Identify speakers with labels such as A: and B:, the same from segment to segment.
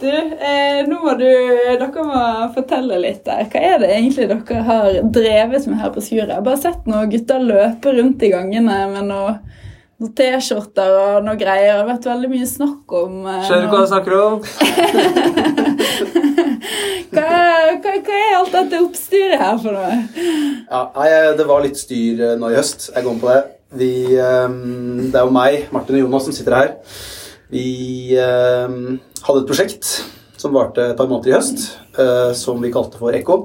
A: Du, eh, nå må du Dere må fortelle litt der. Hva er det egentlig dere har drevet med her på Skuret? Jeg har bare sett noen gutter løpe rundt i gangene med noe noen T-skjorter og noe greier. Det har vært veldig mye snakk om eh,
B: Skjønner du hva jeg snakker om?
A: hva, hva, hva er alt dette oppstyret her for noe?
C: Ja, nei, Det var litt styr eh, nå i høst. Jeg går med på det. Vi, eh, det er jo meg, Martin og Jonas, som sitter her. Vi eh, hadde et prosjekt som varte et par måneder i høst, eh, som vi kalte for Ekko.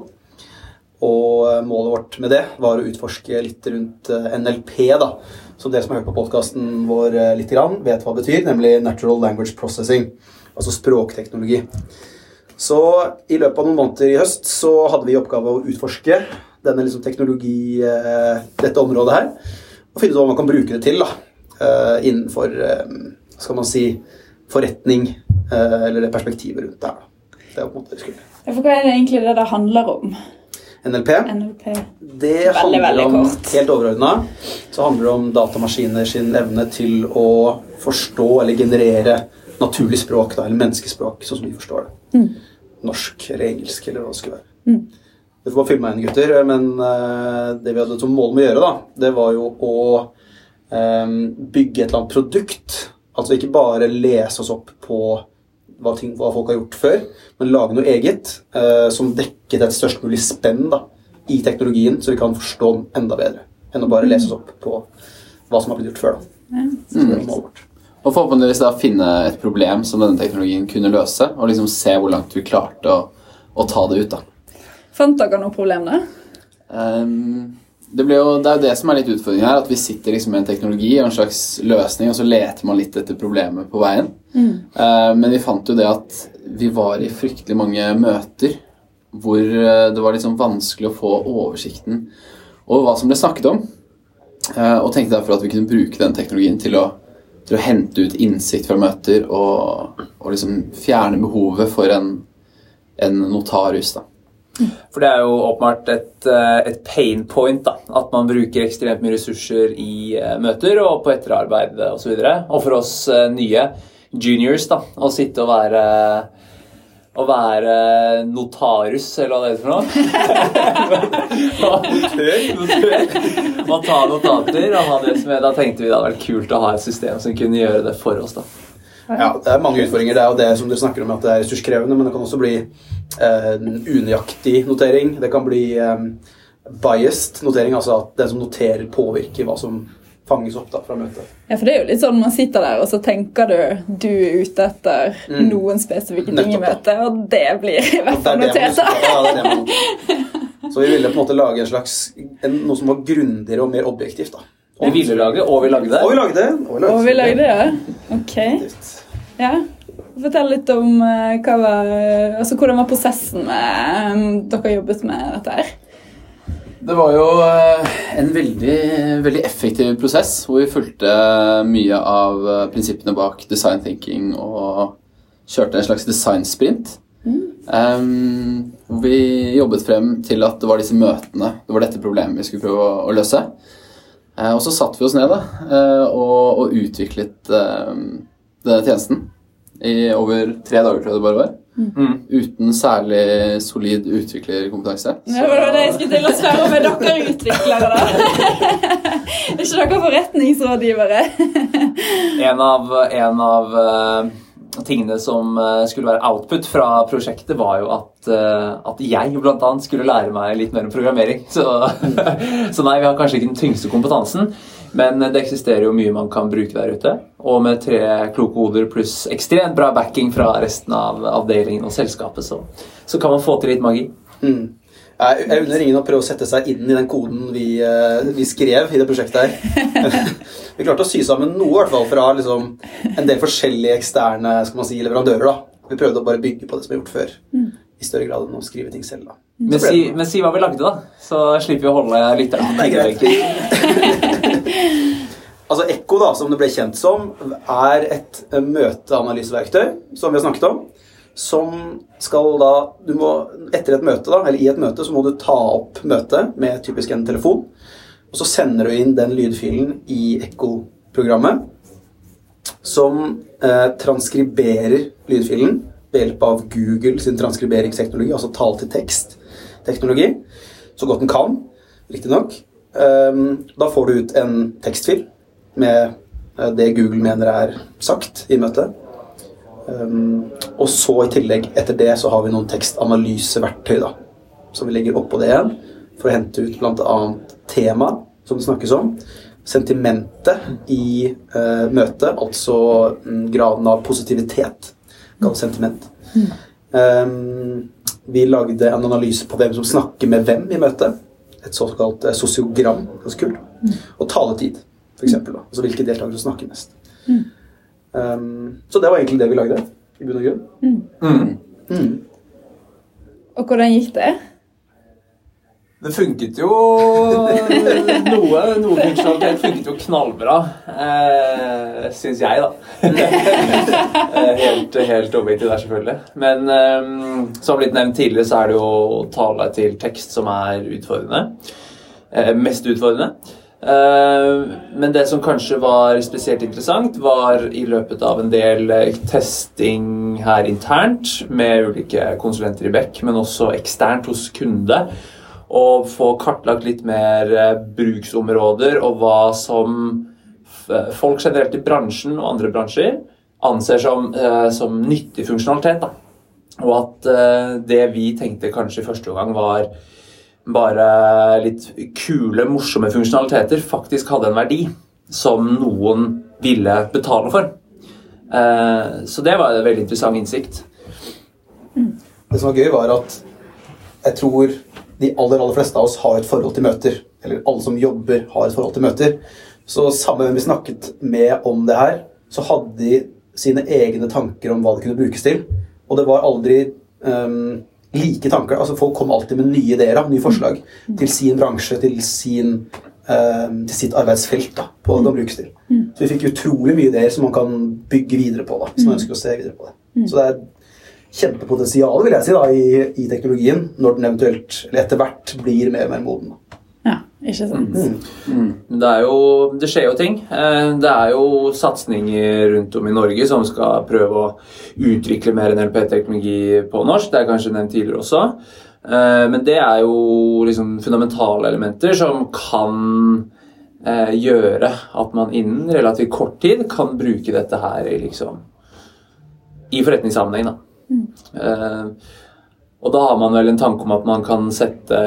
C: Og eh, målet vårt med det var å utforske litt rundt eh, NLP, da. Som dere som har hørt på podkasten vår eh, litt grann, vet hva det betyr, nemlig Natural Language Processing. Altså språkteknologi. Så i løpet av noen måneder i høst så hadde vi i oppgave å utforske denne liksom teknologi, dette området her, og finne ut hva man kan bruke det til da, innenfor eh, skal man si, forretning, eh, eller det perspektivet rundt det her. Det er på en måte det.
A: Ja, hva er det egentlig det det handler om?
C: NLP,
A: NLP.
C: det
A: Veldig,
C: handler
A: veldig
C: om,
A: kort.
C: helt overordna, så handler det om datamaskiner sin evne til å forstå eller generere naturlig språk, da, eller menneskespråk, sånn som vi forstår det. Norsk eller engelsk, eller hva det skulle være.
A: Mm.
C: Dere får bare filme meg inn, gutter, men uh, det vi hadde som mål med å gjøre, da, det var jo å um, bygge et eller annet produkt. Altså ikke bare lese oss opp på hva, ting, hva folk har gjort før, men lage noe eget eh, som dekket et størst mulig spenn da, i teknologien, så vi kan forstå den enda bedre enn å bare lese oss opp på hva som har blitt gjort før. da. Vårt.
D: Og forhåpentligvis da finne et problem som denne teknologien kunne løse, og liksom se hvor langt vi klarte å, å ta det ut. da.
A: Fant dere noe problem der?
D: Ehm, det, jo, det er jo det som er litt utfordringen her, at vi sitter liksom med en teknologi og en slags løsning, og så leter man litt etter problemet på veien. Eh, men vi fant jo det at vi var i fryktelig mange møter hvor eh, det var sånn vanskelig å få oversikten over hva som ble snakket om. Uh, og tenkte derfor at vi kunne bruke den teknologien til å, til å hente ut innsikt fra møter og, og liksom fjerne behovet for en, en notarus. da.
B: For det er jo åpenbart et, eh, et pain point. da, At man bruker ekstremt mye ressurser i eh, møter og på etterarbeid osv. Og, så og for oss eh, nye juniors da, å sitte og være å være notarus, eller hva det er for noe. Man tar ta notater. og ha det som er, Da tenkte vi det hadde vært kult å ha et system som kunne gjøre det for oss. da.
C: Ja, det er mange utfordringer. Det er jo det som dere snakker om at det er ressurskrevende, men det kan også bli unøyaktig notering. Det kan bli eh, biased notering, altså at den som noterer, påvirker hva som fanges opp da, fra møtet.
A: Ja, for det er jo litt sånn Man sitter der, og så tenker du du er ute etter
C: Mm.
A: noen spesifikke ting i
C: Nettopp, ja.
A: møtet, og det blir i hvert fall
C: er
A: notert.
C: ja, er Så vi ville på en måte lage en slags, en, noe som var grundigere og mer objektivt. da.
B: Vi ville lage, og vi lagde det.
C: Og vi lagde det. Og vi lagde
A: Og vi lagde det? Ok. Ja. Fortell litt om eh, var, altså, hvordan var prosessen med um, dere jobbet med dette her.
D: Det var jo eh, en veldig, veldig effektiv prosess hvor vi fulgte mye av eh, prinsippene bak design thinking og kjørte en slags designsprint. Um, hvor vi jobbet frem til at det var disse møtene, det var dette problemet vi skulle prøve å, å løse. Uh, og så satte vi oss ned da, uh, og, og utviklet uh, denne tjenesten i over tre dager, tror jeg det bare var.
B: Mm.
D: Uten særlig solid utviklerkompetanse.
A: Det var det jeg skulle til å spørre om. Er dere utviklere, da? er ikke dere forretningsrådgivere?
B: En av, en av eh, tingene som eh, skulle være output fra prosjektet, var jo at, eh, at jeg annet skulle lære meg litt mer om programmering. Så, så nei, vi har kanskje ikke den tyngste kompetansen, men det eksisterer jo mye man kan bruke der ute. Og med tre kloke hoder pluss ekstremt bra backing fra resten av avdelingen og selskapet, så, så kan man få til litt magi.
C: Mm. Jeg jeg unner ingen å prøve å sette seg inn i den koden vi, eh, vi skrev i det prosjektet her. vi klarte å sy sammen noe i hvert fall fra liksom, en del forskjellige eksterne skal man si, leverandører. da. Vi prøvde å bare bygge på det som er gjort før, i større grad enn å skrive ting selv. da.
B: Men si, men si hva vi lagde, da. Så slipper vi å holde lytterne på
C: Det er greit. Altså Ekko, da, som det ble kjent som, er et eh, møteanalyseverktøy som vi har snakket om. Som skal da du må, Etter et møte, da, eller i et møte, så må du ta opp møtet med typisk en telefon. Og så sender du inn den lydfilen i Ekko-programmet. som eh, transkriberer lydfilen ved hjelp av Google sin transkriberingsteknologi, altså tale-til-tekst-teknologi, så godt den kan, riktignok. Um, da får du ut en tekstfil med eh, det Google mener er sagt i møtet. Um, og så i tillegg, etter det, så har vi noen tekstanalyseverktøy da, som vi legger oppå det igjen for å hente ut bl.a. tema som det snakkes om, sentimentet i uh, møtet, altså um, graden av positivitet, kalt sentiment. Um, vi lagde en analyse på hvem som snakker med hvem i møtet. Et såkalt uh, sosiogram, ganske kult. Og taletid, f.eks. Altså hvilke deltakere som snakker mest. Um, så det var egentlig det vi lagde, i bunn og grunn.
B: Mm.
C: Mm.
A: Og hvordan gikk det?
B: Det funket jo Noe, noe funksjonalitet funket jo knallbra, eh, syns jeg, da. Eh, helt, helt objektivt der, selvfølgelig. Men eh, som blitt nevnt tidligere, så er det jo tale til tekst som er utfordrende. Eh, mest utfordrende. Eh, men det som kanskje var spesielt interessant, var i løpet av en del eh, testing her internt med ulike konsulenter i Beck, men også eksternt hos kunde og få kartlagt litt mer eh, bruksområder og hva som folk generelt i bransjen og andre bransjer anser som, som nyttig funksjonalitet. Da. Og at det vi tenkte kanskje i første omgang var bare litt kule, morsomme funksjonaliteter, faktisk hadde en verdi som noen ville betale for. Eh, så det var en veldig interessant innsikt.
C: Det som var gøy, var at jeg tror de aller, aller fleste av oss har et forhold til møter. Eller alle som jobber, har et forhold til møter. Så samme hvem vi snakket med om det her, så hadde de sine egne tanker om hva det kunne brukes til. Og det var aldri ehm, like tanker. Altså Folk kommer alltid med nye ideer, og nye forslag til sin bransje, til, sin, ehm, til sitt arbeidsfelt. da, på mm. det kan brukes til. Så vi fikk utrolig mye ideer som man kan bygge videre på. da, hvis man ønsker å se videre på det. Så det er kjempepotensial vil jeg si, da, i, i teknologien når den eventuelt, eller etter hvert, blir mer og mer moden. da.
A: Ikke sant?
B: Men Det, er jo, det skjer jo ting. Eh, Det er jo satsinger rundt om i Norge som skal prøve å utvikle mer NLP-teknologi på norsk. Det er kanskje nevnt tidligere også. Eh, Men det er jo liksom fundamentale elementer som kan eh, gjøre at man innen relativt kort tid kan bruke dette her i liksom i forretningssammenheng. da. Eh, og da har man vel en tanke om at man kan sette,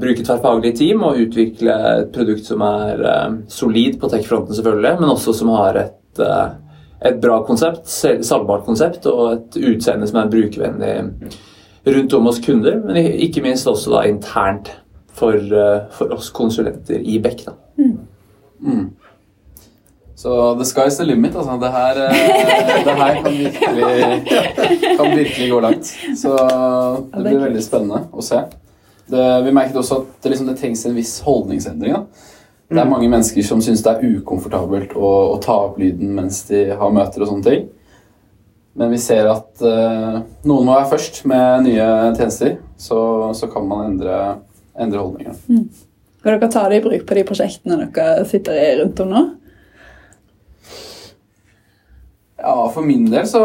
B: bruke tverrfaglige team og utvikle et produkt som er eh, solid på tech-fronten, selvfølgelig, men også som har et, eh, et bra konsept, salgbart konsept, og et utseende som er brukervennlig rundt om hos kunder, men ikke minst også da internt for, eh, for oss konsulenter i Beck. da.
D: Så the sky's the limit, altså. Det her, eh, det her kan, virkelig, kan virkelig gå langt. Så det blir veldig spennende å se. Det, vi merket også at det, liksom, det trengs en viss holdningsendring. Da. Det er mange mennesker som syns det er ukomfortabelt å, å ta opp lyden mens de har møter og sånne ting. Men vi ser at uh, noen må være først med nye tjenester, så, så kan man endre, endre holdninger.
A: Skal dere ta det i bruk på de prosjektene dere sitter i rundt om nå?
D: Ja, for min del så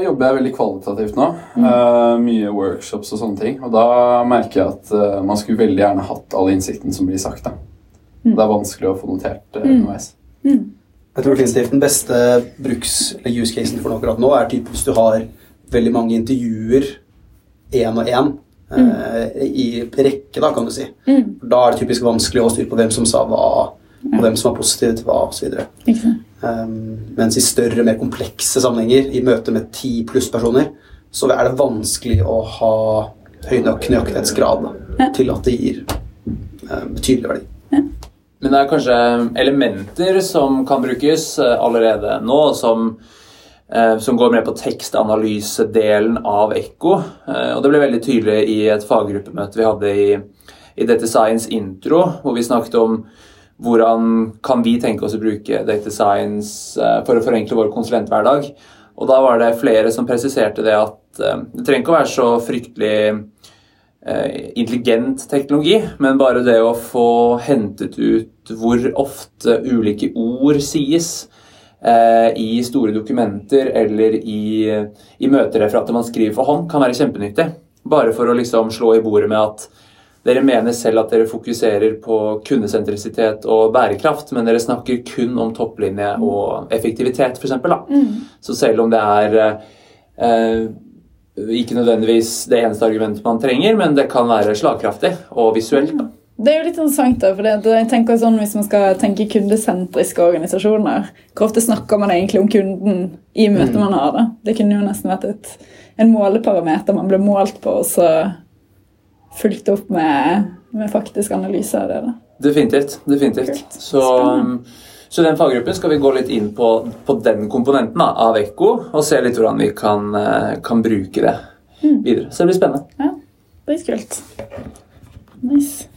D: jobber jeg veldig kvalitativt nå. Eh, mye workshops og sånne ting. Og da merker jeg at uh, man skulle veldig gjerne hatt all innsikten som blir sagt. da. Det er vanskelig å få notert uh, underveis.
C: Jeg tror definitivt den beste bruks- eller use casen for noe akkurat nå er typ hvis du har veldig mange intervjuer én og én eh, i rekke, da, kan du si. Da er det typisk vanskelig å styre på hvem som sa hva, og hvem som var positiv til hva, osv. Um, mens i større, mer komplekse sammenhenger, i møte med ti pluss personer, så er det vanskelig å ha høy nok nøyaktighetsgrad til at det gir eh, betydelig verdi.
B: Men det er kanskje elementer som kan brukes eh, allerede nå, som, eh, som går med på tekstanalysedelen av Ekko. Eh, og det ble veldig tydelig i et faggruppemøte vi hadde i, i Dette Science intro, hvor vi snakket om hvordan kan vi tenke oss å bruke Data Science eh, for å forenkle vår konsulenthverdag. Og da var det flere som presiserte det at eh, det trenger ikke å være så fryktelig eh, intelligent teknologi, men bare det å få hentet ut hvor ofte ulike ord sies, i store dokumenter eller i, i møtereferater man skriver for hånd, kan være kjempenyttig. Bare for å liksom slå i bordet med at dere mener selv at dere fokuserer på kundesentrisitet og bærekraft, men dere snakker kun om topplinje og effektivitet, f.eks. Mm. Så selv om det er eh, ikke nødvendigvis det eneste argumentet man trenger, men det kan være slagkraftig og visuelt. da.
A: Det er jo litt interessant, da, for jeg tenker sånn Hvis man skal tenke kundesentriske organisasjoner, hvor ofte snakker man egentlig om kunden i møtet mm. man har? da? Det kunne jo nesten vært et, en måleparameter man ble målt på, og så fulgt opp med, med faktisk analyse av det. da.
B: Definitivt. definitivt. Så, så, den faggruppen skal vi gå litt inn på, på den komponenten da, av Ekko, og se litt hvordan vi kan, eh, kan bruke det mm. videre. Så det blir spennende.
A: Ja, det blir kult. Nice.